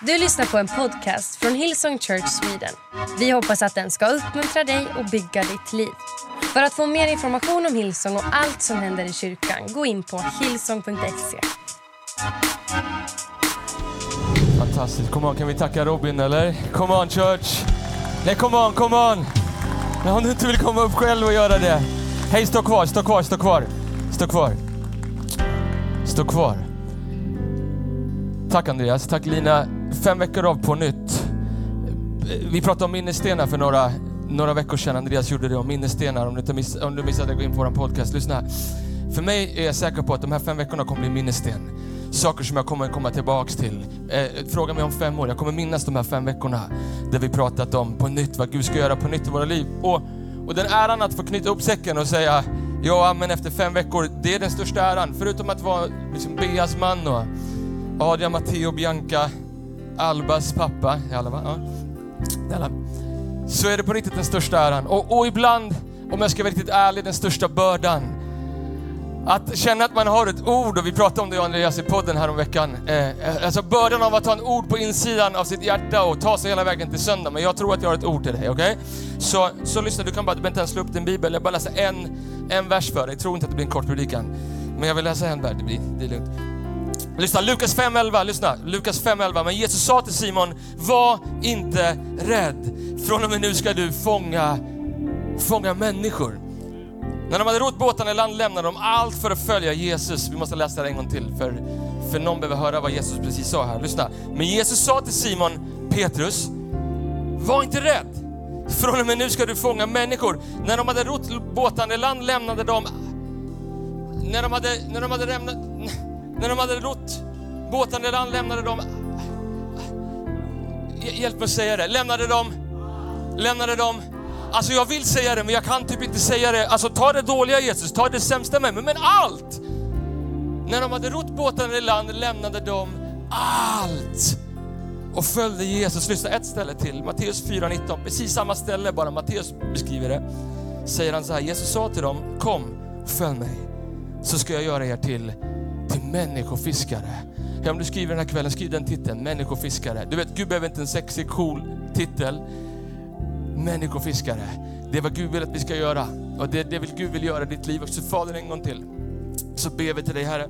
Du lyssnar på en podcast från Hillsong Church Sweden. Vi hoppas att den ska uppmuntra dig och bygga ditt liv. För att få mer information om Hillsong och allt som händer i kyrkan, gå in på hillsong.se. Fantastiskt. Come on, kan vi tacka Robin eller? Come on church! Nej, come on, come on! Nej, om du inte vill komma upp själv och göra det. Hej, stå kvar, stå kvar, stå kvar. Stå kvar. Stå kvar. Tack Andreas, tack Lina. Fem veckor av på nytt. Vi pratade om minnesstenar för några, några veckor sedan. Andreas gjorde det om minnesstenar. Om du, inte miss, om du missade, gå in på vår podcast. Lyssna här. För mig är jag säker på att de här fem veckorna kommer bli minnessten. Saker som jag kommer komma tillbaks till. Eh, fråga mig om fem år. Jag kommer minnas de här fem veckorna där vi pratat om på nytt vad Gud ska göra på nytt i våra liv. Och, och den äran att få knyta upp säcken och säga ja, men efter fem veckor, det är den största äran. Förutom att vara liksom Beas man och Adrian, Matteo, Bianca, Albas pappa. Ja. Så är det på riktigt den största äran. Och, och ibland, om jag ska vara riktigt ärlig, den största bördan. Att känna att man har ett ord, och vi pratade om det Andreas i podden här om veckan. Eh, eh alltså bördan av att ha en ord på insidan av sitt hjärta och ta sig hela vägen till söndag. Men jag tror att jag har ett ord till dig, okej? Okay? Så, så lyssna, du kan bara, du behöver inte ens slå upp din bibel. Jag bara läsa en, en vers för dig. Tro inte att det blir en kort predikan. Men jag vill läsa en vers, det blir, det är lugnt. Lyssna, Lukas 5.11, lyssna. Lukas 5.11. Men Jesus sa till Simon, var inte rädd. Från och med nu ska du fånga, fånga människor. När de hade rott båtarna i land lämnade de allt för att följa Jesus. Vi måste läsa det en gång till för, för någon behöver höra vad Jesus precis sa här. Lyssna. Men Jesus sa till Simon Petrus, var inte rädd. Från och med nu ska du fånga människor. När de hade rott båtarna i land lämnade de när de hade, när de hade lämnat, när de hade rott båten i land lämnade de... Hjälp mig att säga det. Lämnade de... Lämnade de... Alltså jag vill säga det, men jag kan typ inte säga det. Alltså ta det dåliga Jesus, ta det sämsta med mig, men allt! När de hade rott båten i land lämnade de allt och följde Jesus. Lyssna ett ställe till, Matteus 4.19, precis samma ställe, bara Matteus beskriver det. Säger han så här, Jesus sa till dem, kom, följ mig, så ska jag göra er till till människofiskare. Ja, om du skriver den här kvällen, skriv den titeln, människofiskare. Du vet, Gud behöver inte en sexig, cool titel. Människofiskare. Det är vad Gud vill att vi ska göra. Och det, det vill Gud vill göra i ditt liv. Och så Fader, en gång till. Så ber vi till dig Herre.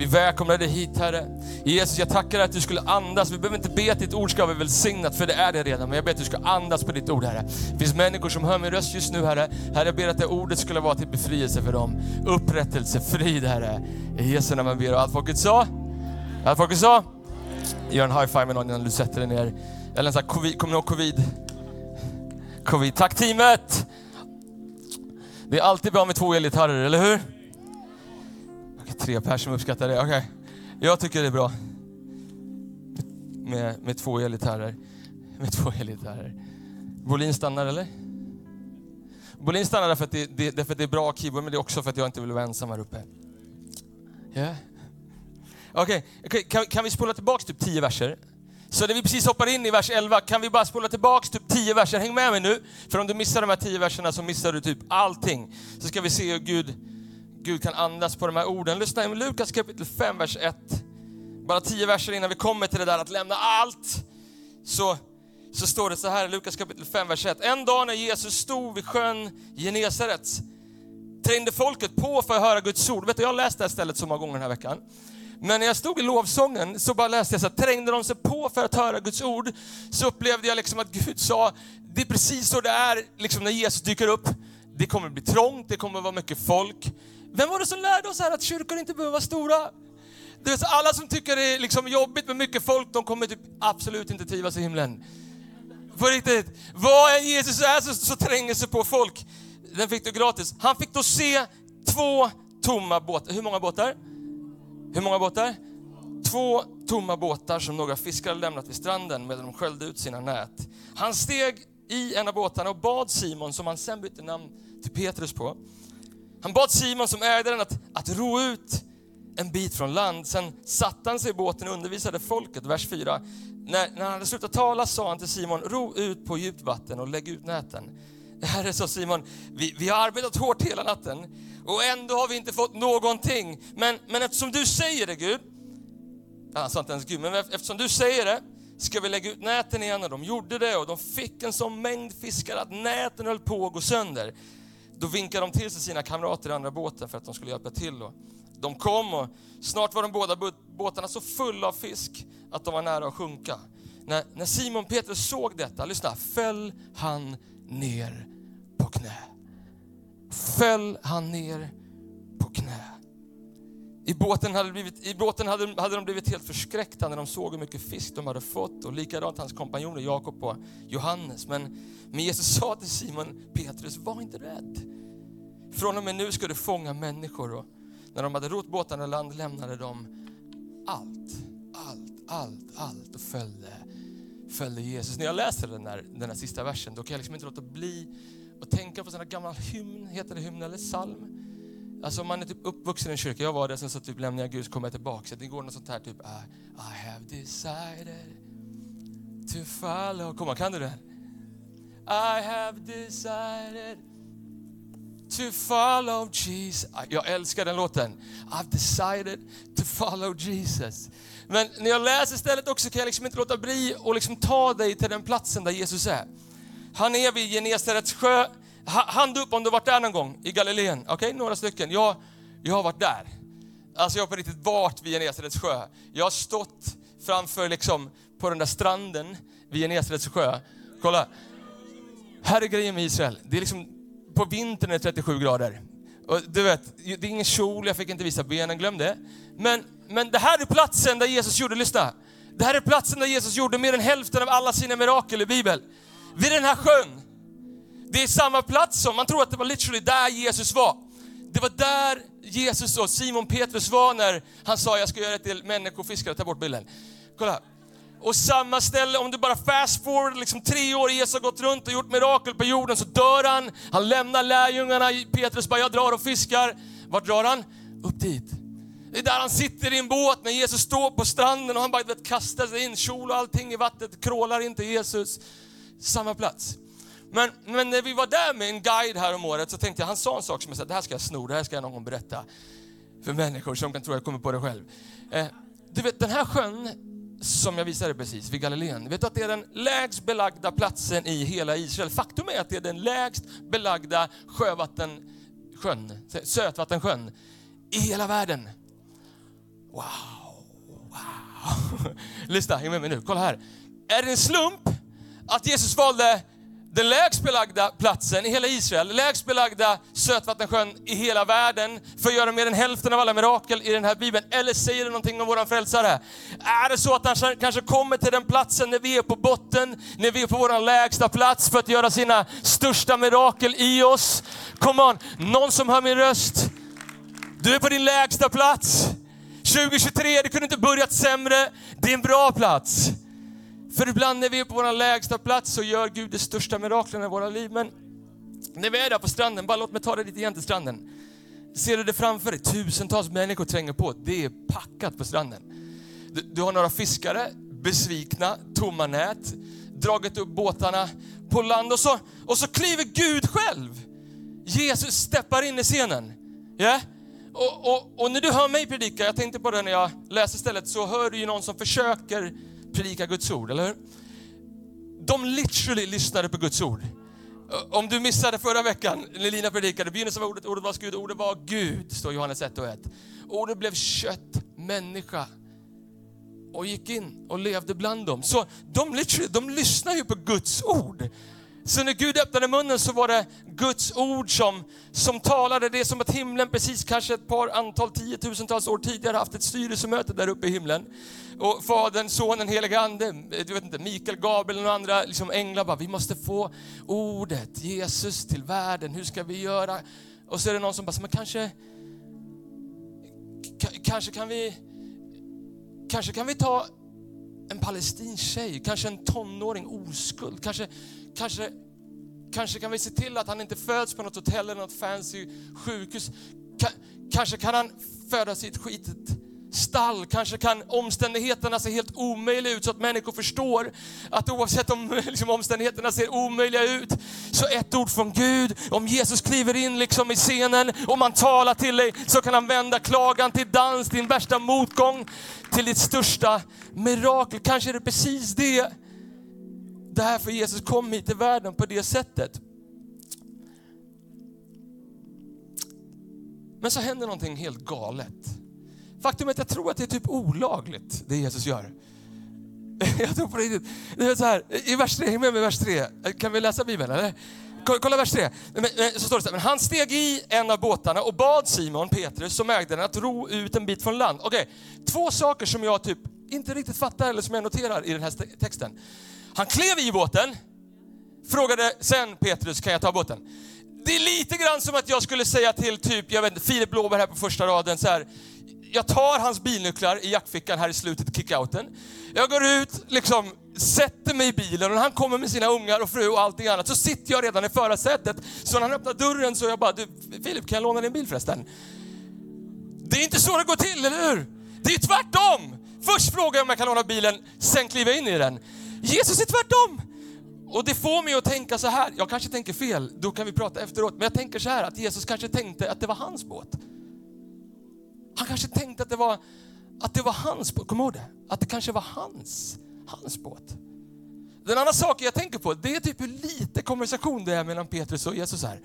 Vi välkomnar dig hit Herre. Jesus, jag tackar att du skulle andas. Vi behöver inte be att ditt ord ska vara välsignat, för det är det redan. Men jag ber att du ska andas på ditt ord Herre. Det finns människor som hör min röst just nu Herre. Herre, jag ber att det ordet skulle vara till befrielse för dem. Upprättelse, frid Herre. I Jesu namn ber och allt folket sa? Allt folket sa? Gör en high five med någon innan du sätter dig ner. Eller en sån här covid, kommer ni ihåg covid? Covid. Tack teamet! Det är alltid bra med två elgitarrer, eller hur? Tre personer som uppskattar det. Okay. Jag tycker det är bra med, med två elgitarrer. Med två elgitarrer. Bolin stannar eller? Bolin stannar därför att, det, det, därför att det är bra keyboard, men det är också för att jag inte vill vara ensam här uppe. Yeah. Okej, okay. okay. kan, kan, vi spola tillbaks typ tio verser? Så när vi precis hoppar in i vers 11, kan vi bara spola tillbaks typ tio verser? Häng med mig nu, för om du missar de här tio verserna så missar du typ allting. Så ska vi se hur Gud Gud kan andas på de här orden. Lyssna i Lukas kapitel 5, vers 1. Bara tio verser innan vi kommer till det där att lämna allt. Så, så står det så här i Lukas kapitel 5, vers 1. En dag när Jesus stod vid sjön Genesaret trängde folket på för att höra Guds ord. Vet du, jag har läst det här stället så många gånger den här veckan. Men när jag stod i lovsången så bara läste jag så här, trängde de sig på för att höra Guds ord, så upplevde jag liksom att Gud sa, det är precis så det är liksom när Jesus dyker upp. Det kommer bli trångt, det kommer vara mycket folk. Vem var det som lärde oss här att kyrkor inte behöver vara stora? Det är alla som tycker det är liksom jobbigt med mycket folk, de kommer typ absolut inte trivas i himlen. På riktigt. Vad än Jesus är så, så tränger sig på folk. Den fick du gratis. Han fick då se två tomma båtar. Hur många båtar? Hur många båtar? Två tomma båtar som några fiskare lämnat vid stranden medan de sköljde ut sina nät. Han steg i en av båtarna och bad Simon, som han sen bytte namn till Petrus på, han bad Simon som ägde den att, att ro ut en bit från land. Sen satte han sig i båten och undervisade folket. Vers 4. När, när han hade slutat tala sa han till Simon, ro ut på djupt vatten och lägg ut näten. Herre, sa Simon, vi, vi har arbetat hårt hela natten och ändå har vi inte fått någonting. Men, men eftersom du säger det Gud, han sa inte ens Gud, men eftersom du säger det ska vi lägga ut näten igen? Och de gjorde det och de fick en sån mängd fiskar att näten höll på att gå sönder. Då vinkade de till sig sina kamrater i andra båten för att de skulle hjälpa till. Och de kom och snart var de båda båtarna så fulla av fisk att de var nära att sjunka. När, när Simon Petrus såg detta, lyssna, föll han ner på knä. Föll han ner på. I båten, hade, blivit, i båten hade, hade de blivit helt förskräckta när de såg hur mycket fisk de hade fått och likadant hans kompanjoner Jakob och Johannes. Men, men Jesus sa till Simon Petrus, var inte rädd. Från och med nu ska du fånga människor. Och när de hade rott båtarna i land lämnade de allt, allt, allt, allt och följde, följde Jesus. När jag läser den här, den här sista versen då kan jag liksom inte låta bli att tänka på sån gammal hymn, heter det hymn eller psalm? Alltså om man är typ uppvuxen i en kyrka, jag var det, sen så typ lämnar jag Gud så kommer jag tillbaka. Det går något sånt här typ, I, I have decided to follow. Kom kan du det? I have decided to follow Jesus. Ah, jag älskar den låten. I've decided to follow Jesus. Men när jag läser stället också kan jag liksom inte låta bli att liksom ta dig till den platsen där Jesus är. Han är vid Genesarets sjö. Hand upp om du varit där någon gång i Galileen. Okej, okay, några stycken. Jag, jag har varit där. Alltså jag har på riktigt varit vid Genesarets sjö. Jag har stått framför liksom på den där stranden vid Genesarets sjö. Kolla. Här är grejen med Israel. Det är liksom på vintern är det 37 grader. Och du vet, det är ingen kjol, jag fick inte visa benen, glöm det. Men, men det här är platsen där Jesus gjorde, lyssna. Det här är platsen där Jesus gjorde mer än hälften av alla sina mirakel i Bibeln. Vid den här sjön. Det är samma plats som, man tror att det var literally där Jesus var. Det var där Jesus och Simon Petrus var när han sa, jag ska göra det till människofiskare, ta bort bilden. Kolla, här. och samma ställe, om du bara fast forward liksom tre år, Jesus har gått runt och gjort mirakel på jorden, så dör han. Han lämnar lärjungarna, Petrus bara, jag drar och fiskar. Vart drar han? Upp dit. Det är där han sitter i en båt när Jesus står på stranden och han bara vet, kastar sig in, kjol och allting i vattnet, krålar in till Jesus. Samma plats. Men, men när vi var där med en guide här om året så tänkte jag, han sa en sak som jag sa, det här ska jag sno, det här ska jag någon gång berätta för människor som kan tro att jag kommer på det själv. Eh, du vet den här sjön som jag visade precis, vid Galileen. Vet du att det är den lägst belagda platsen i hela Israel? Faktum är att det är den lägst belagda sjövatten, sjön, sötvattensjön i hela världen. Wow, wow. Lyssna, häng med mig nu. Kolla här. Är det en slump att Jesus valde den lägst belagda platsen i hela Israel, lägst belagda sötvattensjön i hela världen för att göra mer än hälften av alla mirakel i den här bibeln? Eller säger det någonting om våran frälsare? Är det så att han kanske kommer till den platsen när vi är på botten, när vi är på vår lägsta plats för att göra sina största mirakel i oss? Come on, någon som hör min röst. Du är på din lägsta plats. 2023, det kunde inte börjat sämre. Det är en bra plats. För ibland när vi är på vår lägsta plats så gör Gud de största miraklen i våra liv. Men när vi är där på stranden, bara låt mig ta dig lite igen till stranden. Ser du det framför dig? Tusentals människor tränger på. Det är packat på stranden. Du, du har några fiskare, besvikna, tomma nät, dragit upp båtarna på land och så, och så kliver Gud själv. Jesus steppar in i scenen. Yeah? Och, och, och, när du hör mig predika, jag tänkte på det när jag läste stället, så hör du ju någon som försöker predika Guds ord, eller hur? De literally lyssnade på Guds ord. Om du missade förra veckan när Lina predikade, begynnelsen var ordet, ordet var Gud, ordet var Gud, står Johannes 1 och 1. Ordet blev kött, människa och gick in och levde bland dem. Så de, literally, de lyssnar ju på Guds ord. Så när Gud öppnade munnen så var det Guds ord som, som talade. Det är som att himlen precis kanske ett par antal tiotusentals år tidigare haft ett styrelsemöte där uppe i himlen. Och Fadern, Sonen, Helige Ande, du vet inte, Mikael, Gabriel och andra liksom änglar bara, vi måste få ordet, Jesus till världen, hur ska vi göra? Och så är det någon som bara, men kanske, kanske kan vi, kanske kan vi ta en palestinsk tjej, kanske en tonåring oskuld, kanske, kanske, kanske kan vi se till att han inte föds på något hotell eller något fancy sjukhus. kanske kan han födas i ett skitigt stall. Kanske kan omständigheterna se helt omöjliga ut så att människor förstår att oavsett om liksom, omständigheterna ser omöjliga ut, så ett ord från Gud, om Jesus kliver in liksom i scenen och man talar till dig, så kan han vända klagan till dans, din värsta motgång till ditt största mirakel. Kanske är det precis det, därför Jesus kom hit till världen på det sättet. Men så händer någonting helt galet. Faktum är att jag tror att det är typ olagligt, det Jesus gör. Jag tror på riktigt. Det är så här, I vers 3, häng med mig vers 3. Kan vi läsa Bibeln eller? Kolla vers 3. Så står det så här, men han steg i en av båtarna och bad Simon, Petrus, som ägde den, att ro ut en bit från land. Okej, två saker som jag typ inte riktigt fattar eller som jag noterar i den här texten. Han klev i båten, frågade sen Petrus, kan jag ta båten? Det är lite grann som att jag skulle säga till typ, jag vet inte, Filip Blåberg här på första raden så här, jag tar hans bilnycklar i jackfickan här i slutet, kickouten. Jag går ut, liksom sätter mig i bilen och när han kommer med sina ungar och fru och allting annat så sitter jag redan i förarsätet. Så när han öppnar dörren så jag bara, du Filip kan jag låna din bil förresten? Det är inte så det går till, eller hur? Det är tvärtom! Först frågar jag om jag kan låna bilen, sen kliver jag in i den. Jesus är tvärtom! Och det får mig att tänka så här, jag kanske tänker fel, då kan vi prata efteråt, men jag tänker så här att Jesus kanske tänkte att det var hans båt. Han kanske tänkte att det var, att det var hans båt, kom ihåg det? Att det kanske var hans, hans båt. Den andra saken jag tänker på, det är typ hur lite konversation det är mellan Petrus och Jesus här.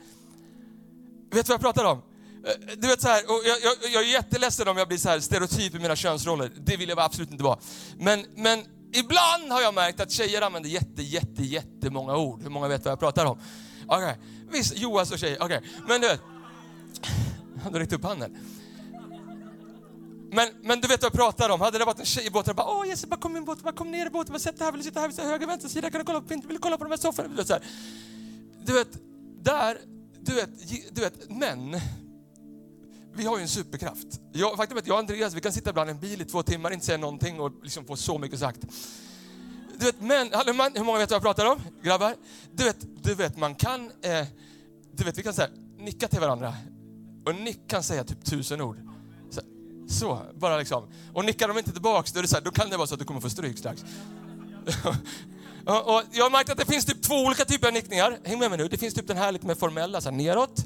Vet du vad jag pratar om? Eh, du vet så här, och jag, jag, jag är jätteledsen om jag blir så här stereotyp i mina könsroller. Det vill jag absolut inte vara. Men, men ibland har jag märkt att tjejer använder jätte, jätte, jättemånga ord. Hur många vet vad jag pratar om? Okej, okay. visst, Joas och tjejer, okej. Okay. Men du vet, han har räckt upp handen. Men, men du vet vad jag pratar om. Hade det varit en tjej i båten, bara åh Jesus, bara kom in båten, bara kom ner i båten, bara sätt dig här, vill du sitta här, vill du sitta höger, vänster sida, kan du kolla på vill du kolla på de här sofforna? Du vet, så här. du vet, där, du vet, du vet, män, vi har ju en superkraft. Jag, faktum är att jag och Andreas, vi kan sitta bland i en bil i två timmar, inte säga någonting och liksom få så mycket sagt. Du vet, män, hur många vet vad jag pratar om? Grabbar? Du vet, du vet man kan, eh, du vet, vi kan säga, nicka till varandra. Och nick kan säga typ tusen ord. Så, bara liksom. Och nickar de inte tillbaks, då, är det så här, då kan det vara så att du kommer få stryk strax. och, och jag har märkt att det finns typ två olika typer av nickningar. Häng med mig nu. Det finns typ den här lite mer formella, så här, neråt.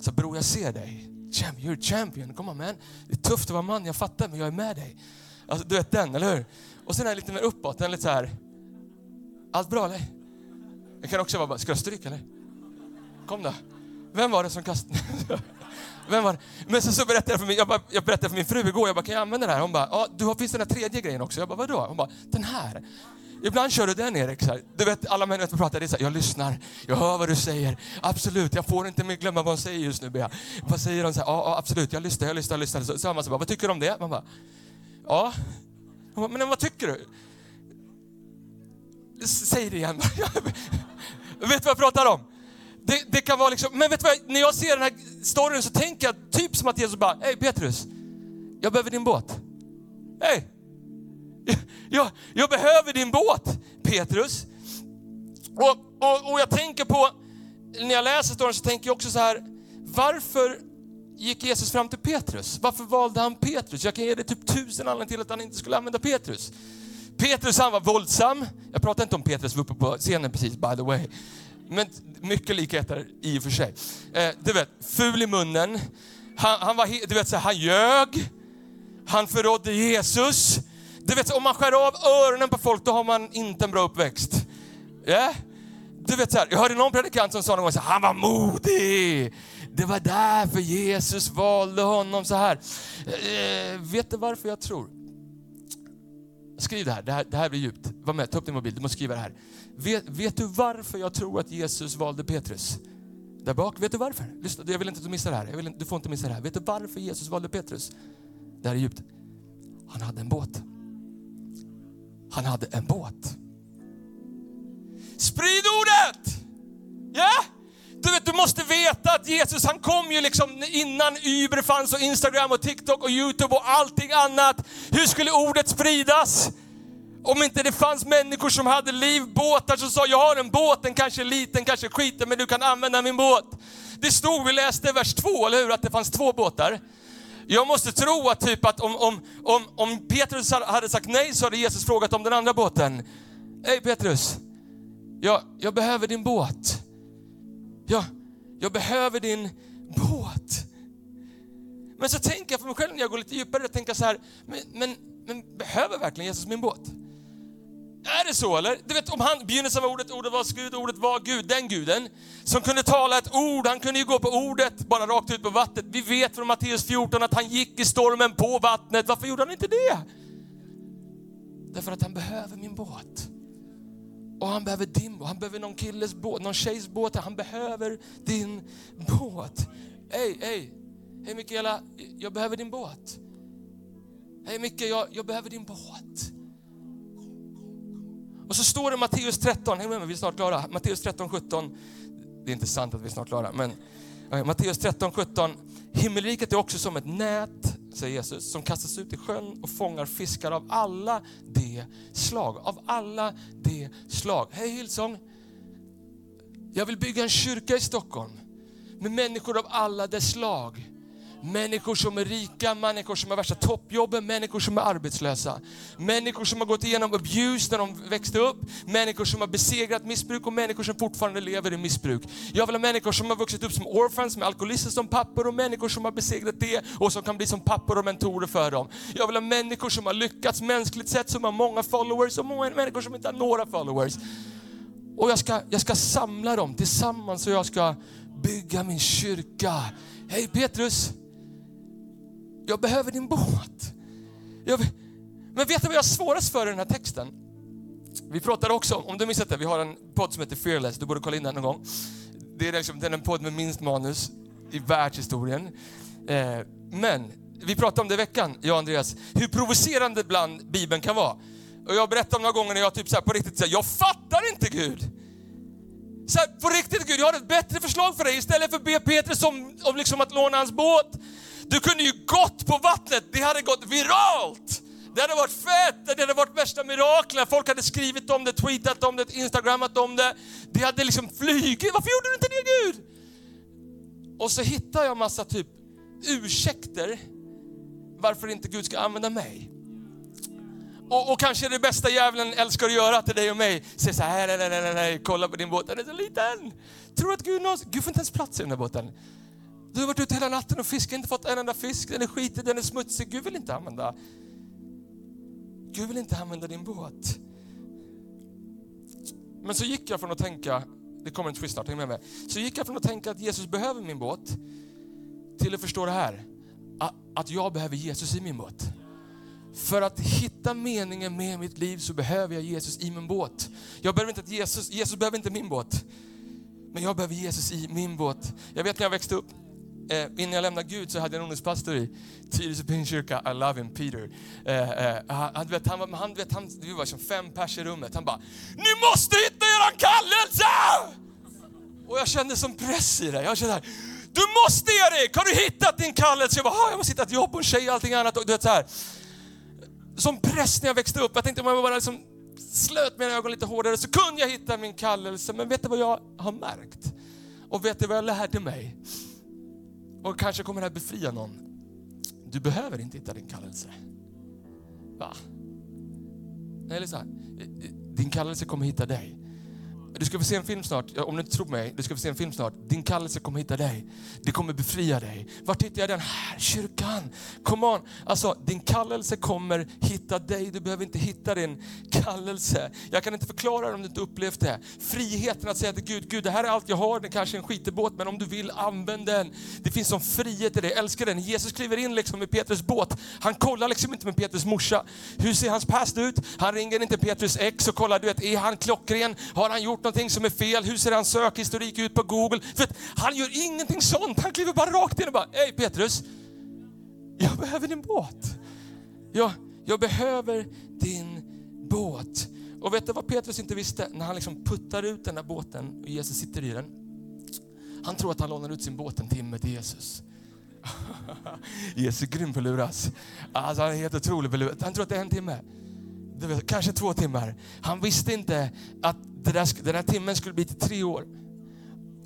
Så bror, jag ser dig. Champ, you're a champion. Come on man. Det är tufft att vara man, jag fattar, men jag är med dig. Alltså, du vet den, eller hur? Och sen är lite mer uppåt, den är lite så här. Allt bra eller? Jag kan också vara bara, ska jag stryka eller? Kom då. Vem var det som kastade? Vem var det? Men så, så berättade jag för min, jag, bara, jag berättade för min fru igår, jag bara, kan jag använda det här? Hon bara, ja, du har, finns den här tredje grejen också? Jag bara, vadå? Hon bara, den här. Ibland kör du den Erik. Så här. Du vet, alla människor pratar, det är så här, jag lyssnar, jag hör vad du säger. Absolut, jag får inte glömma vad hon säger just nu Bea. Vad säger hon? Så här, ja, ja, absolut, jag lyssnar, jag lyssnar, jag lyssnar. Så, så man så bara, vad tycker du om det? Man bara, ja. Bara, men vad tycker du? Säg det igen. vet du vad jag pratar om? Det, det, kan vara liksom, men vet du vad, när jag ser den här storyn så tänker jag typ som att Jesus bara, hej Petrus, jag behöver din båt. Hej! Jag, jag, behöver din båt, Petrus. Och, och, och jag tänker på, när jag läser storyn så tänker jag också så här, varför gick Jesus fram till Petrus? Varför valde han Petrus? Jag kan ge dig typ tusen anledningar till att han inte skulle använda Petrus. Petrus han var våldsam. Jag pratar inte om Petrus var uppe på scenen precis, by the way. Men mycket likheter i och för sig. Eh, du vet, ful i munnen. Han, han var, du vet, så han ljög. Han förrådde Jesus. Du vet, om man skär av öronen på folk, då har man inte en bra uppväxt. Yeah? Du vet, så här, jag hörde någon predikant som sa någon gång så här, han var modig. Det var därför Jesus valde honom så här. Eh, vet du varför jag tror? Skriv det här, det här, det här blir djupt. Var med, ta upp din mobil, du måste skriva det här. Vet, vet, du varför jag tror att Jesus valde Petrus? Där bak, vet du varför? Lyssna, jag vill inte att du missar det här. Jag vill, du får inte missa det här. Vet du varför Jesus valde Petrus? Det här är djupt. Han hade en båt. Han hade en båt. Sprid ordet! Ja? Yeah? Du vet, du måste veta att Jesus han kom ju liksom innan Uber fanns och Instagram och TikTok och Youtube och allting annat. Hur skulle ordet spridas? Om inte det fanns människor som hade liv, båtar som sa, jag har en båt, den kanske är liten, kanske skiter, men du kan använda min båt. Det stod, vi läste vers två, eller hur, att det fanns två båtar. Jag måste tro att, typ att om, om, om, om Petrus hade sagt nej så hade Jesus frågat om den andra båten. Hej Petrus, jag, jag behöver din båt. Jag, jag behöver din båt. Men så tänker jag för mig själv när jag går lite djupare, jag tänker så här, men, men, men behöver verkligen Jesus min båt? Är det så eller? Du vet om han, begynnelsen var ordet, ordet var Gud, ordet var Gud, den guden som kunde tala ett ord, han kunde ju gå på ordet bara rakt ut på vattnet. Vi vet från Matteus 14 att han gick i stormen på vattnet. Varför gjorde han inte det? Därför att han behöver min båt. Och han behöver din båt, han behöver någon killes båt, någon tjejs båt. Han behöver din båt. Hej, hej, hej Mikaela, jag behöver din båt. Hej Micke, jag, jag behöver din båt. Och så står det Matteus 13, häng med mig, vi är snart klara. Matteus 13, 17. Det är inte sant att vi är snart klara, men okay, Matteus 13, 17. Himmelriket är också som ett nät, säger Jesus, som kastas ut i sjön och fångar fiskar av alla de slag. Av alla de slag. Hej Hillsong! Jag vill bygga en kyrka i Stockholm med människor av alla dess slag Människor som är rika, människor som har värsta toppjobben, människor som är arbetslösa. Människor som har gått igenom abuse när de växte upp, människor som har besegrat missbruk och människor som fortfarande lever i missbruk. Jag vill ha människor som har vuxit upp som orphans med alkoholister som pappor och människor som har besegrat det och som kan bli som pappor och mentorer för dem. Jag vill ha människor som har lyckats mänskligt sett, som har många followers och många människor som inte har några followers. Och jag ska, jag ska samla dem tillsammans och jag ska bygga min kyrka. Hej Petrus! Jag behöver din båt. Jag, men vet du vad jag har svårast för i den här texten? Vi pratade också om, om du missat det, vi har en podd som heter Fearless, du borde kolla in den någon gång. Det är, liksom, den är en podd med minst manus i världshistorien. Eh, men vi pratade om det i veckan, jag och Andreas, hur provocerande ibland Bibeln kan vara. Och jag berättade om några gånger när jag typ så på riktigt säger, jag fattar inte Gud. Så här, på riktigt Gud, jag har ett bättre förslag för dig. Istället för att be Petrus om, om liksom att låna hans båt, du kunde ju gått på vattnet, det hade gått viralt. Det hade varit fett, det hade varit värsta miraklet. Folk hade skrivit om det, tweetat om det, instagrammat om det. Det hade liksom flugit. Varför gjorde du inte det Gud? Och så hittar jag massa typ ursäkter varför inte Gud ska använda mig. Och, och kanske det bästa djävulen älskar att göra till dig och mig, Säger så här, nej, nej, nej, nej, kolla på din båt, den är så liten. Tror att Gud någonsin, Gud får inte ens plats i den där båten. Du har varit ute hela natten och fiskat, inte fått en enda fisk, den är skitig, den är smutsig. Gud vill inte använda, Gud vill inte använda din båt. Men så gick jag från att tänka, det kommer en twist snart, häng med mig. Så gick jag från att tänka att Jesus behöver min båt, till att förstå det här, att jag behöver Jesus i min båt. För att hitta meningen med mitt liv så behöver jag Jesus i min båt. Jag behöver inte att Jesus, Jesus behöver inte min båt. Men jag behöver Jesus i min båt. Jag vet när jag växte upp, eh, innan jag lämnade Gud så hade jag en ungdomspastor i Tyresö Pingstkyrka, I love him, Peter. Eh, eh, han, vet, han, han, vet, han, vi var som fem pers i rummet. Han bara, ni måste hitta er kallelse! Och jag kände som press i det. Jag kände, du måste Erik, har du hittat din kallelse? Jag bara, jag måste hitta ett jobb och en tjej och allting annat. Och du vet, så här. Som press när jag växte upp. Jag tänkte om jag bara liksom slöt mina ögon lite hårdare så kunde jag hitta min kallelse. Men vet du vad jag har märkt? Och vet du vad jag lärde mig? Och kanske kommer det här befria någon. Du behöver inte hitta din kallelse. Va? Eller så här, din kallelse kommer hitta dig. Du ska få se en film snart, om du inte tror mig, du ska få se en film snart. Din kallelse kommer hitta dig. Det kommer befria dig. Vart hittar jag den? Här, kyrkan. Come on. Alltså, din kallelse kommer hitta dig. Du behöver inte hitta din kallelse. Jag kan inte förklara det om du inte upplevt det. Friheten att säga till Gud, Gud det här är allt jag har, det kanske är en skitebåt, men om du vill, använd den. Det finns som frihet i det, jag älskar den. Jesus kliver in liksom i Petrus båt. Han kollar liksom inte med Petrus morsa. Hur ser hans past ut? Han ringer inte Petrus ex och kollar, du vet, är han klockren? Har han gjort någonting som är fel? Hur ser hans sökhistorik ut på Google? För han gör ingenting sånt. Han kliver bara rakt in och bara, hej Petrus, jag behöver din båt. Jag, jag behöver din båt. Och vet du vad Petrus inte visste? När han liksom puttar ut den där båten och Jesus sitter i den. Han tror att han lånar ut sin båt en timme till Jesus. Jesus är grym på att luras. Alltså han är helt otrolig på luras. Han tror att det är en timme. Vet, kanske två timmar. Han visste inte att där, den här timmen skulle bli till tre år.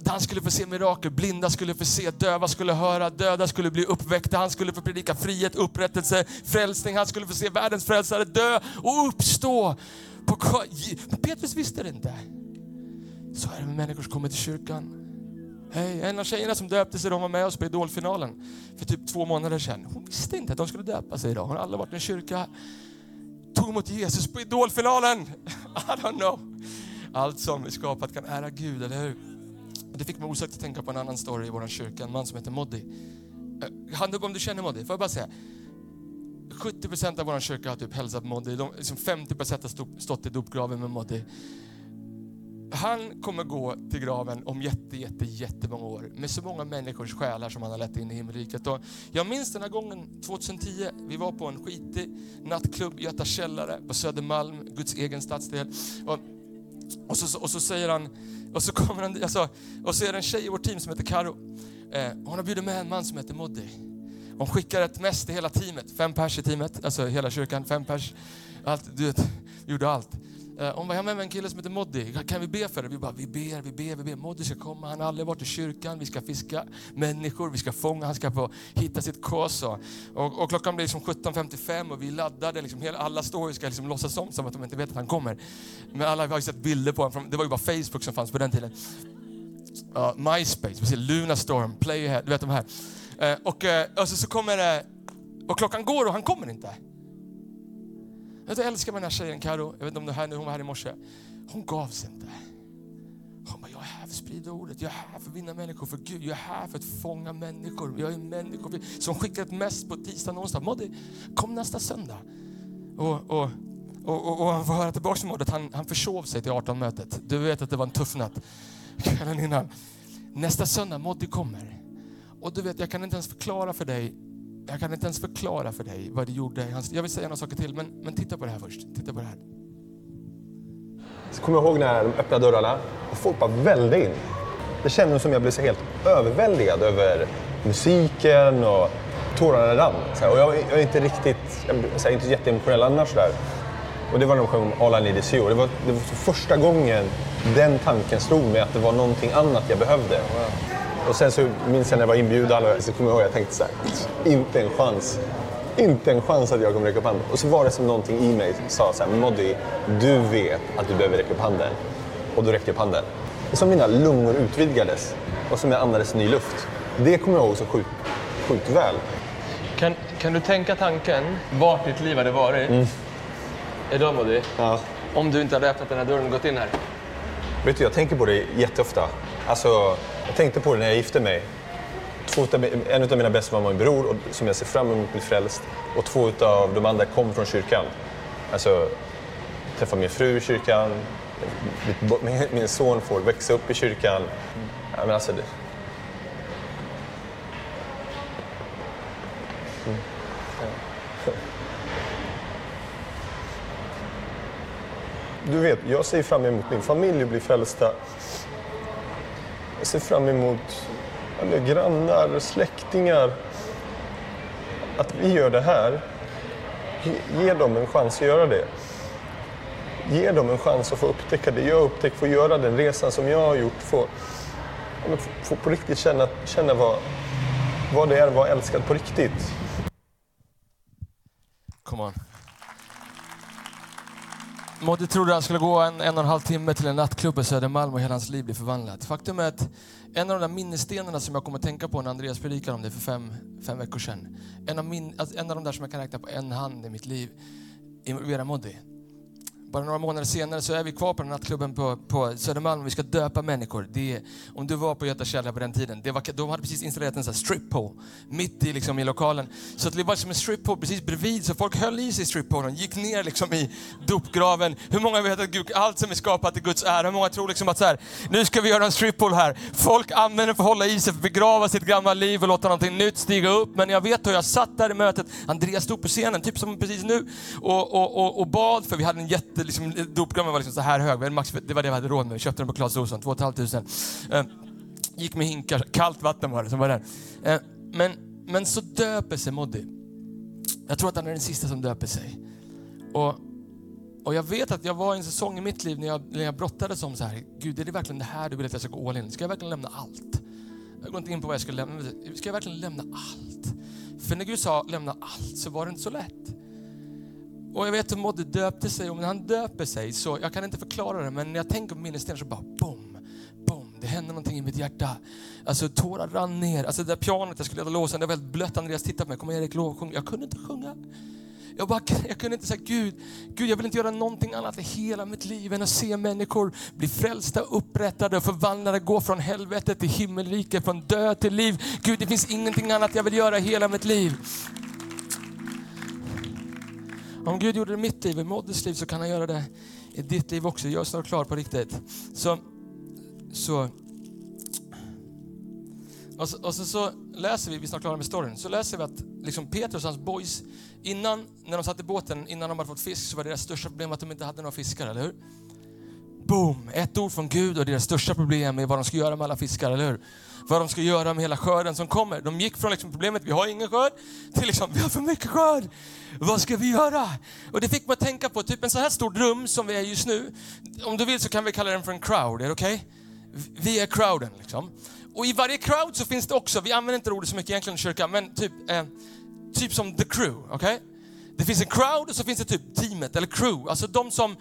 han skulle få se mirakel, blinda skulle få se, döva skulle höra, döda skulle bli uppväckta, han skulle få predika frihet, upprättelse, frälsning, han skulle få se världens frälsare dö och uppstå. På, Petrus visste det inte. Så är det med människor som kommer till kyrkan. Hej, en av tjejerna som döpte sig, de var med oss på Idolfinalen för typ två månader sedan. Hon visste inte att de skulle döpa sig idag. Hon har aldrig varit i en kyrka. Tog emot Jesus på Idolfinalen. I don't know. Allt som är skapat kan ära Gud, eller hur? Det fick mig osökt att tänka på en annan story i vår kyrka, en man som heter Moddi. Eh, Hand upp om du känner Moddi, får jag bara säga. 70% av vår kyrka har typ hälsat på Moddi. De, liksom 50% har stått i dopgraven med Moddi. Han kommer gå till graven om jätte, jätte, jättemånga år med så många människors själar som han har lett in i himmelriket. Och jag minns den här gången 2010. Vi var på en skitig nattklubb i Göta källare på Södermalm, Guds egen stadsdel. Och, och, så, och så säger han, och så kommer han, alltså, och så är det en tjej i vårt team som heter Karo. Eh, hon har bjudit med en man som heter Moddi. Hon skickar ett mess till hela teamet, fem pers i teamet, alltså hela kyrkan, fem pers. Allt, du vet, gjorde allt. Eh, Hon var hemma med en kille som heter Moddi. Kan vi be för det? Vi bara, vi ber, vi ber, vi ber. Moddi ska komma. Han har aldrig varit i kyrkan. Vi ska fiska människor, vi ska fånga, han ska få hitta sitt kors. Och, och, klockan blir liksom 17.55 och vi laddade. Liksom, hela, alla står och ska liksom låtsas om som att de inte vet att han kommer. Men alla har ju sett bilder på honom. Det var ju bara Facebook som fanns på den tiden. Uh, MySpace, Lunarstorm, Playhead, du vet de här. Uh, och, uh, och så, så kommer det, och klockan går och han kommer inte. Jag älskar den här tjejen Karo. jag vet inte om du är här nu, hon var här i morse. Hon gav sig inte. Hon bara, jag är här för att sprida ordet, jag är här för att vinna människor för Gud, jag är här för att fånga människor. Jag är människor. som hon ett mess på tisdag, onsdag. Moddy, kom nästa söndag. Och, och, och, och, och han får höra tillbaka från att han, han försov sig till 18-mötet. Du vet att det var en tuff natt kvällen innan. Nästa söndag, Moddy kommer. Och du vet, jag kan inte ens förklara för dig jag kan inte ens förklara för dig vad det gjorde. Jag vill säga några saker till, men, men titta på det här först. Titta på det här. Så kommer jag ihåg när de öppnade dörrarna och folk bara välde in. Det kändes som jag blev så helt överväldigad över musiken och tårarna rann. Och jag, jag, är inte riktigt, jag är inte jätteemotionell annars. Där. Och det var när de sjöng All I Need Is You. Det var, det var första gången den tanken slog mig att det var någonting annat jag behövde. Och sen så minns jag när jag var inbjuden, så kommer jag ihåg jag tänkte så här, inte en chans. Inte en chans att jag kommer räcka upp handen. Och så var det som någonting i mig sa så här, Moddy, du vet att du behöver räcka upp handen. Och då räckte jag upp handen. Det som mina lungor utvidgades och som jag andades ny luft. Det kommer jag ihåg så sjukt, sjukt väl. Kan, kan du tänka tanken vart ditt liv hade varit mm. idag Moddy? Ja. Om du inte hade öppnat den här dörren och gått in här? Vet du, jag tänker på det jätteofta. Alltså, jag tänkte på det när jag gifte mig. Två utav, en av mina bästa var min bror och som jag ser fram emot att bli frälst. Och två av de andra kom från kyrkan. Alltså, träffa min fru i kyrkan. Min, min son får växa upp i kyrkan. Ja, men alltså, det... Mm. Ja. Du vet, jag ser fram emot min familj att bli frälsta. Jag ser fram emot alla grannar, släktingar. Att vi gör det här, ge, dem en chans att göra det. Ge dem en chans att få upptäcka det jag upptäckt, få göra den resan som jag har gjort. Få, få, få på riktigt känna, känna vad, vad det är att vara älskad på riktigt. Come on. Moddy trodde han skulle gå en, en och en halv timme till en nattklubb i Södermalm och hela hans liv blir förvandlat. Faktum är att en av de där minnesstenarna som jag kommer att tänka på när Andreas predikade om det för fem, fem veckor sedan. En av, min, alltså en av de där som jag kan räkna på en hand i mitt liv involverar Moddy. Bara några månader senare så är vi kvar på den nattklubben på, på Södermalm och vi ska döpa människor. Det, om du var på Göta källare på den tiden, det var, de hade precis installerat en strip pole mitt i, liksom, i lokalen. Så det var som en strip pole precis bredvid, så folk höll i sig strip polen, gick ner liksom, i dopgraven. Hur många vet att Gud, allt som är skapat är Guds ära? Hur många tror liksom att så här, nu ska vi göra en strip pole här. Folk använder den för att hålla i sig, för att begrava sitt gamla liv och låta någonting nytt stiga upp. Men jag vet hur jag satt där i mötet, Andreas stod på scenen, typ som precis nu, och, och, och, och bad, för vi hade en jätte liksom, dopgraven var liksom så här hög. Max, det var det vi hade råd med. Vi köpte den på Clas Ohlson, 2 500. Eh, gick med hinkar, kallt vatten var det som var där. Eh, men, men så döper sig Moddy. Jag tror att han är den sista som döper sig. Och Och jag vet att jag var i en säsong i mitt liv när jag, när jag brottades om så här, Gud är det verkligen det här du vill att jag ska gå all in? Ska jag verkligen lämna allt? Jag går inte in på vad jag ska lämna, ska jag verkligen lämna allt? För när Gud sa lämna allt så var det inte så lätt. Och jag vet hur Modde döpte sig och när han döper sig så, jag kan inte förklara det, men när jag tänker på minnesstenen så bara bom, bom, det hände någonting i mitt hjärta. Alltså tårar rann ner, alltså det där pianot jag skulle leda låsen, det var väldigt blött. Andreas tittade på mig, kommer Erik lov sjunga. Jag kunde inte sjunga. Jag, bara, jag kunde inte säga Gud, Gud jag vill inte göra någonting annat i hela mitt liv än att se människor bli frälsta, upprättade och förvandlade, gå från helvetet till himmelriket, från död till liv. Gud det finns ingenting annat jag vill göra i hela mitt liv. Om Gud gjorde det i mitt liv, i Moddes liv, så kan han göra det i ditt liv också. Jag är snart klar på riktigt. Så, så, och så, och så, så läser vi, vi är snart klara med storyn, så läser vi att liksom Petrus och hans boys, innan, när de satt i båten, innan de hade fått fisk, så var deras största problem att de inte hade några fiskar, eller hur? Boom! Ett ord från Gud och deras största problem är vad de ska göra med alla fiskar, eller hur? Vad de ska göra med hela skörden som kommer. De gick från liksom problemet, vi har ingen skörd, till liksom, vi har för mycket skörd. Vad ska vi göra? Och det fick mig att tänka på typ en så här stor rum som vi är just nu. Om du vill så kan vi kalla den för en crowd, är det okej? Okay? Vi är crowden liksom. Och i varje crowd så finns det också, vi använder inte ordet så mycket egentligen i kyrkan, men typ, eh, typ som the crew, okej? Okay? Det finns en crowd och så finns det typ teamet eller crew, alltså de som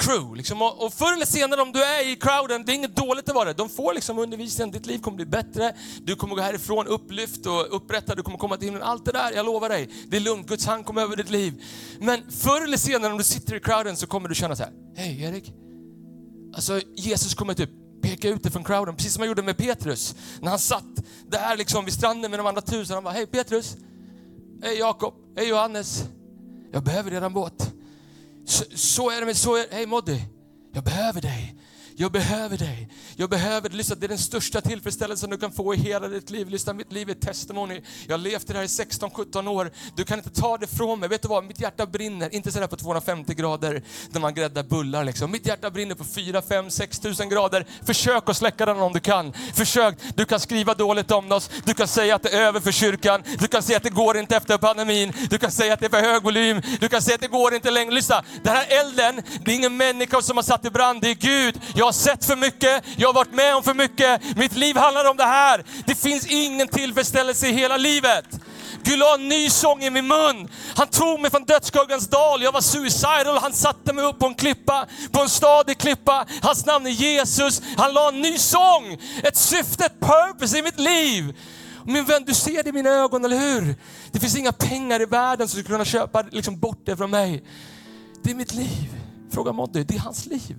crew. Liksom. Och, och förr eller senare om du är i crowden, det är inget dåligt att vara det. De får liksom undervisningen, ditt liv kommer bli bättre, du kommer gå härifrån upplyft och upprättad, du kommer komma till himlen. Allt det där, jag lovar dig, det är lugnt, Guds hand kommer över ditt liv. Men förr eller senare om du sitter i crowden så kommer du känna så här, hej Erik, alltså Jesus kommer typ peka ut dig från crowden, precis som han gjorde med Petrus. När han satt där liksom vid stranden med de andra tusen, han bara, hej Petrus, hej Jakob, hej Johannes, jag behöver redan båt. Så, så är det med, så är, hej Moddy, jag behöver dig. Jag behöver dig. Jag behöver dig. Lyssna, det är den största tillfredsställelsen du kan få i hela ditt liv. Lyssna, mitt liv är ett testimony. Jag har levt i det här i 16-17 år. Du kan inte ta det från mig. Vet du vad? Mitt hjärta brinner, inte sådär på 250 grader när man gräddar bullar. Liksom. Mitt hjärta brinner på 4, 5, 6 tusen grader. Försök att släcka den om du kan. Försök. Du kan skriva dåligt om oss. Du kan säga att det är över för kyrkan. Du kan säga att det går inte efter pandemin. Du kan säga att det är för hög volym. Du kan säga att det går inte längre. Lyssna, den här elden, det är ingen människa som har satt i brand. Det är Gud. Jag har sett för mycket, jag har varit med om för mycket. Mitt liv handlar om det här. Det finns ingen tillfredsställelse i hela livet. Gud la en ny sång i min mun. Han tog mig från dödsskuggans dal. Jag var suicidal. Han satte mig upp på en klippa, på en stadig klippa. Hans namn är Jesus. Han la en ny sång, ett syfte, ett purpose i mitt liv. Min vän, du ser det i mina ögon, eller hur? Det finns inga pengar i världen som skulle kunna köpa liksom, bort det från mig. Det är mitt liv. Fråga Moddy, det är hans liv.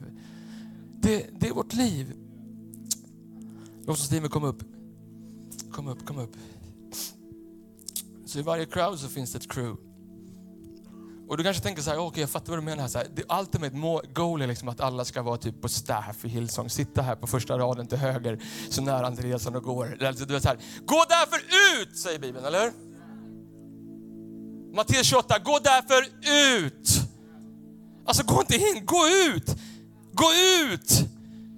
Det, det är vårt liv. Låt oss teamet kom upp. Kom upp, kom upp. Så i varje crowd så finns det ett crew. Och du kanske tänker så här, okej okay, jag fattar vad du menar. Så här, det ultimate goal är liksom att alla ska vara typ på staff i Hillsong, sitta här på första raden till höger, så nära Andreas som det går. Alltså, du vet så här, gå därför ut, säger Bibeln, eller hur? Matteus 28, gå därför ut. Alltså gå inte in, gå ut. Gå ut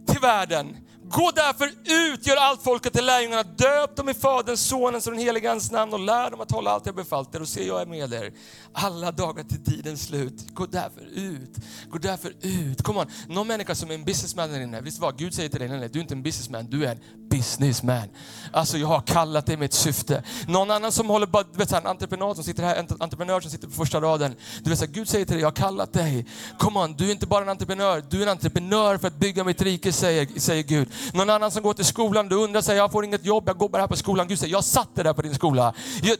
till världen. Gå därför ut, gör allt folket till lärjungarna, döp dem i Faderns, Sonens och den helige Andes namn och lär dem att hålla allt jag befallt er och se jag är med er alla dagar till tidens slut. Gå därför ut, gå därför ut. Kom on. Någon människa som är en businessman där inne, visst vad? Gud säger till dig, nej, nej, du är inte en businessman, du är en businessman. Alltså jag har kallat dig med ett syfte. Någon annan som håller på, du vet en entreprenör som sitter här, en entreprenör som sitter på första raden. Du vet, så Gud säger till dig, jag har kallat dig. Come on, du är inte bara en entreprenör, du är en entreprenör för att bygga mitt rike, säger, säger Gud. Någon annan som går till skolan, du undrar, säger, jag får inget jobb, jag går bara här på skolan. Gud säger, jag satte det där på din skola.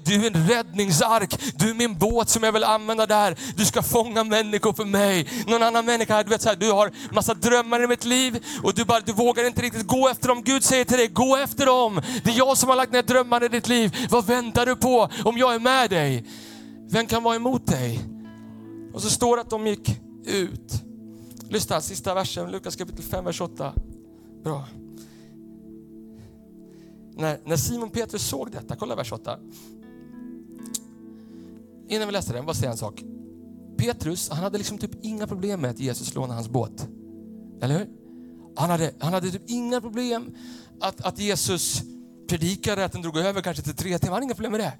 Du är en räddningsark, du är min båt som jag vill använda där. Du ska fånga människor för mig. Någon annan människa, du vet så här, du har massa drömmar i mitt liv och du, bara, du vågar inte riktigt gå efter dem. Gud säger till dig, gå efter dem. Det är jag som har lagt ner drömmar i ditt liv. Vad väntar du på om jag är med dig? Vem kan vara emot dig? Och så står det att de gick ut. Lyssna, sista versen, Lukas kapitel 5, vers 8. Bra. När, när Simon Petrus såg detta, kolla vers 8. Innan vi läser den, bara säga en sak. Petrus, han hade liksom typ inga problem med att Jesus lånade hans båt. Eller hur? Han hade, han hade typ inga problem att, att Jesus predikade att den drog över kanske till tre timmar. Han hade inga problem med det.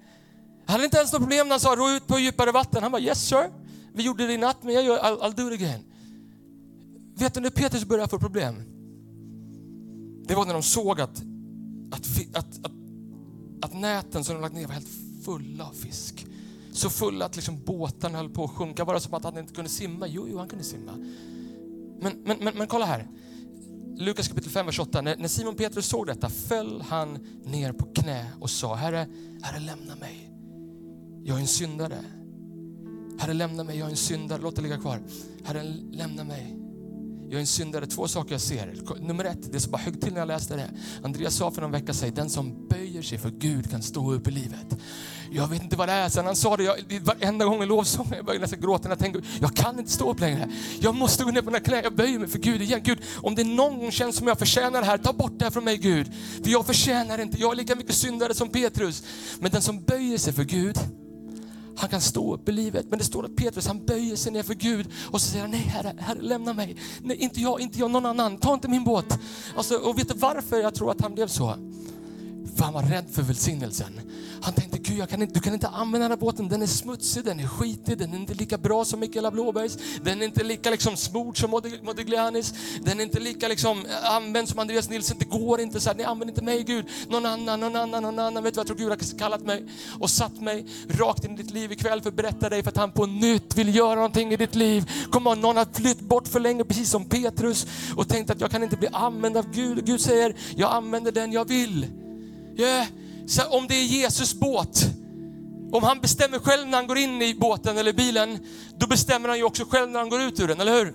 Han hade inte ens något problem när han sa ro ut på djupare vatten. Han bara yes sir. Vi gjorde det i natt, men jag gör, I'll, I'll do it again. Vet du när Petrus började få problem? Det var när de såg att, att, att, att, att näten som de lagt ner var helt fulla av fisk. Så fulla att liksom båtarna höll på att sjunka, bara som att han inte kunde simma. Jo, jo, han kunde simma. Men, men, men, men kolla här. Lukas kapitel 5, vers 8. När, Simon Petrus såg detta föll han ner på knä och sa, Herre, Herre lämna mig. Jag är en syndare. Herre lämna mig, jag är en syndare. Låt det ligga kvar. Herre lämna mig. Jag är en syndare. Två saker jag ser. Nummer ett, det som bara högg till när jag läste det. Andreas sa för någon vecka sedan, den som böjer sig för Gud kan stå upp i livet. Jag vet inte vad det är. Sen han sa det, jag, varenda gång i lovsången, jag började nästan gråta när jag tänkte, jag kan inte stå upp längre. Jag måste gå ner på mina knän, jag böjer mig för Gud igen. Gud, om det någon gång känns som jag förtjänar det här, ta bort det här från mig Gud. För jag förtjänar inte, jag är lika mycket syndare som Petrus. Men den som böjer sig för Gud, han kan stå upp i livet. Men det står att Petrus han böjer sig ner för Gud och så säger han, nej herre, herre lämna mig. Nej, inte jag, inte jag, någon annan. Ta inte min båt. Alltså, och vet du varför jag tror att han blev så? För han var rädd för välsignelsen. Han tänkte, Gud jag kan inte, du kan inte använda den här båten, den är smutsig, den är skitig, den är inte lika bra som Mikaela Blåbergs, den är inte lika liksom smord som Modiglianis, den är inte lika liksom eh, använd som Andreas Nilsson. Det går inte så här, ni använder inte mig Gud, någon annan, någon annan, någon annan. Vet du vad jag tror Gud har kallat mig och satt mig rakt in i ditt liv ikväll för att berätta dig för att han på nytt vill göra någonting i ditt liv. Kom on, någon har flytt bort för länge, precis som Petrus och tänkt att jag kan inte bli använd av Gud. Gud säger, jag använder den jag vill. Yeah. Så om det är Jesus båt, om han bestämmer själv när han går in i båten eller bilen, då bestämmer han ju också själv när han går ut ur den, eller hur?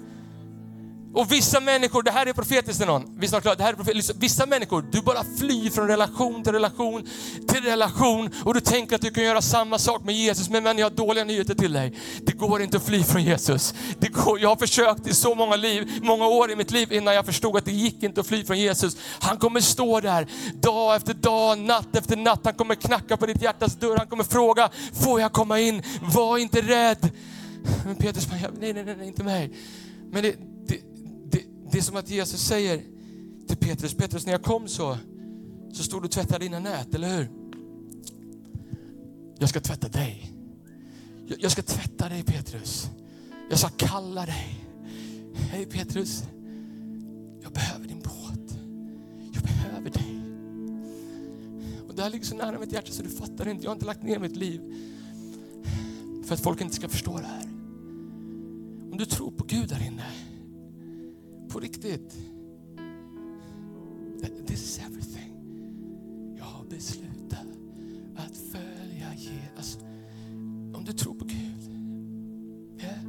Och vissa människor, det här är profetiskt till någon, vi snart det här är profetiskt. Vissa människor, du bara flyr från relation till relation till relation och du tänker att du kan göra samma sak med Jesus. Men, men jag har dåliga nyheter till dig. Det går inte att fly från Jesus. Det går, jag har försökt i så många, liv, många år i mitt liv innan jag förstod att det gick inte att fly från Jesus. Han kommer stå där dag efter dag, natt efter natt. Han kommer knacka på ditt hjärtas dörr. Han kommer fråga, får jag komma in? Var inte rädd. Men Petrus säger, nej, nej, nej, inte mig. Men det, det är som att Jesus säger till Petrus, Petrus när jag kom så, så stod du och tvättade dina nät, eller hur? Jag ska tvätta dig. Jag, jag ska tvätta dig Petrus. Jag ska kalla dig. Hej Petrus, jag behöver din båt. Jag behöver dig. Och det här ligger så nära mitt hjärta så du fattar inte. Jag har inte lagt ner mitt liv för att folk inte ska förstå det här. Om du tror på Gud där inne, på riktigt. This is everything. Jag har beslutat att följa Jesus. Om du tror på Gud. Yeah.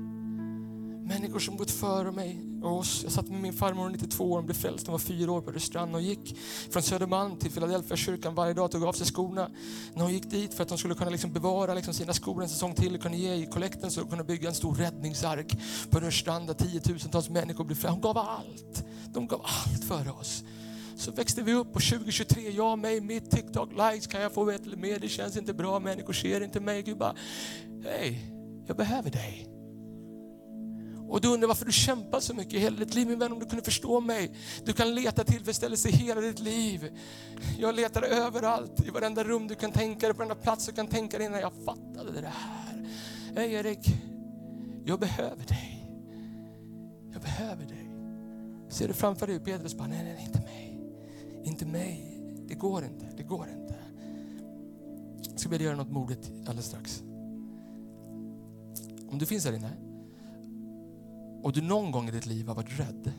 Människor som gått före mig oss. Jag satt med min farmor 92 år, hon blev frälst, hon var fyra år på Rörstrand och gick från Södermalm till Philadelphia kyrkan varje dag tog av sig skorna. När hon gick dit för att hon skulle kunna liksom bevara liksom sina skor en säsong till och kunna ge i kollekten så kunna bygga en stor räddningsark på Rörstrand där tiotusentals människor blev frälsta. Hon gav allt. De gav allt för oss. Så växte vi upp och 2023, jag, mig, mitt TikTok, likes, kan jag få ett eller mer? Det känns inte bra, människor ser inte mig. Gud bara, hej, jag behöver dig. Och du undrar varför du kämpar så mycket i hela ditt liv. Min vän, om du kunde förstå mig. Du kan leta tillfredsställelse i hela ditt liv. Jag letar överallt, i varenda rum du kan tänka dig, på varenda plats du kan tänka dig innan jag fattade det här. Hej Erik, jag behöver dig. Jag behöver dig. Ser du framför dig Petrus bara, nej, nej, inte mig. Inte mig. Det går inte, det går inte. Jag ska be dig göra något modigt alldeles strax. Om du finns här inne och du någon gång i ditt liv har varit rädd.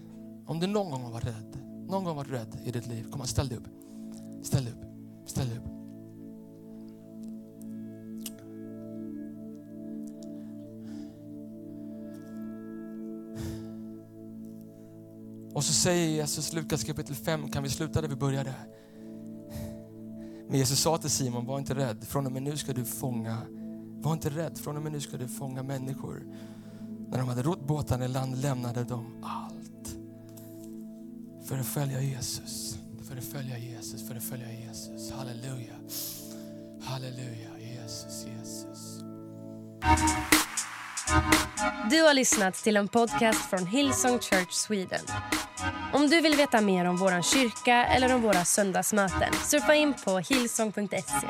Om du någon gång har varit rädd, någon gång varit rädd i ditt liv. Kom igen, ställ dig upp. Ställ dig upp. Ställ dig upp. Och så säger Jesus, Lukas kapitel 5, kan vi sluta där vi började? Men Jesus sa till Simon, var inte rädd, från och med nu ska du fånga, var inte rädd, från och med nu ska du fånga människor. När de hade rott båtarna i land lämnade de allt för att följa Jesus. För att följa Jesus, för att följa Jesus. Halleluja. Halleluja, Jesus, Jesus. Du har lyssnat till en podcast från Hillsong Church Sweden. Om du vill veta mer om vår kyrka eller om våra söndagsmöten surfa in på hillsong.se.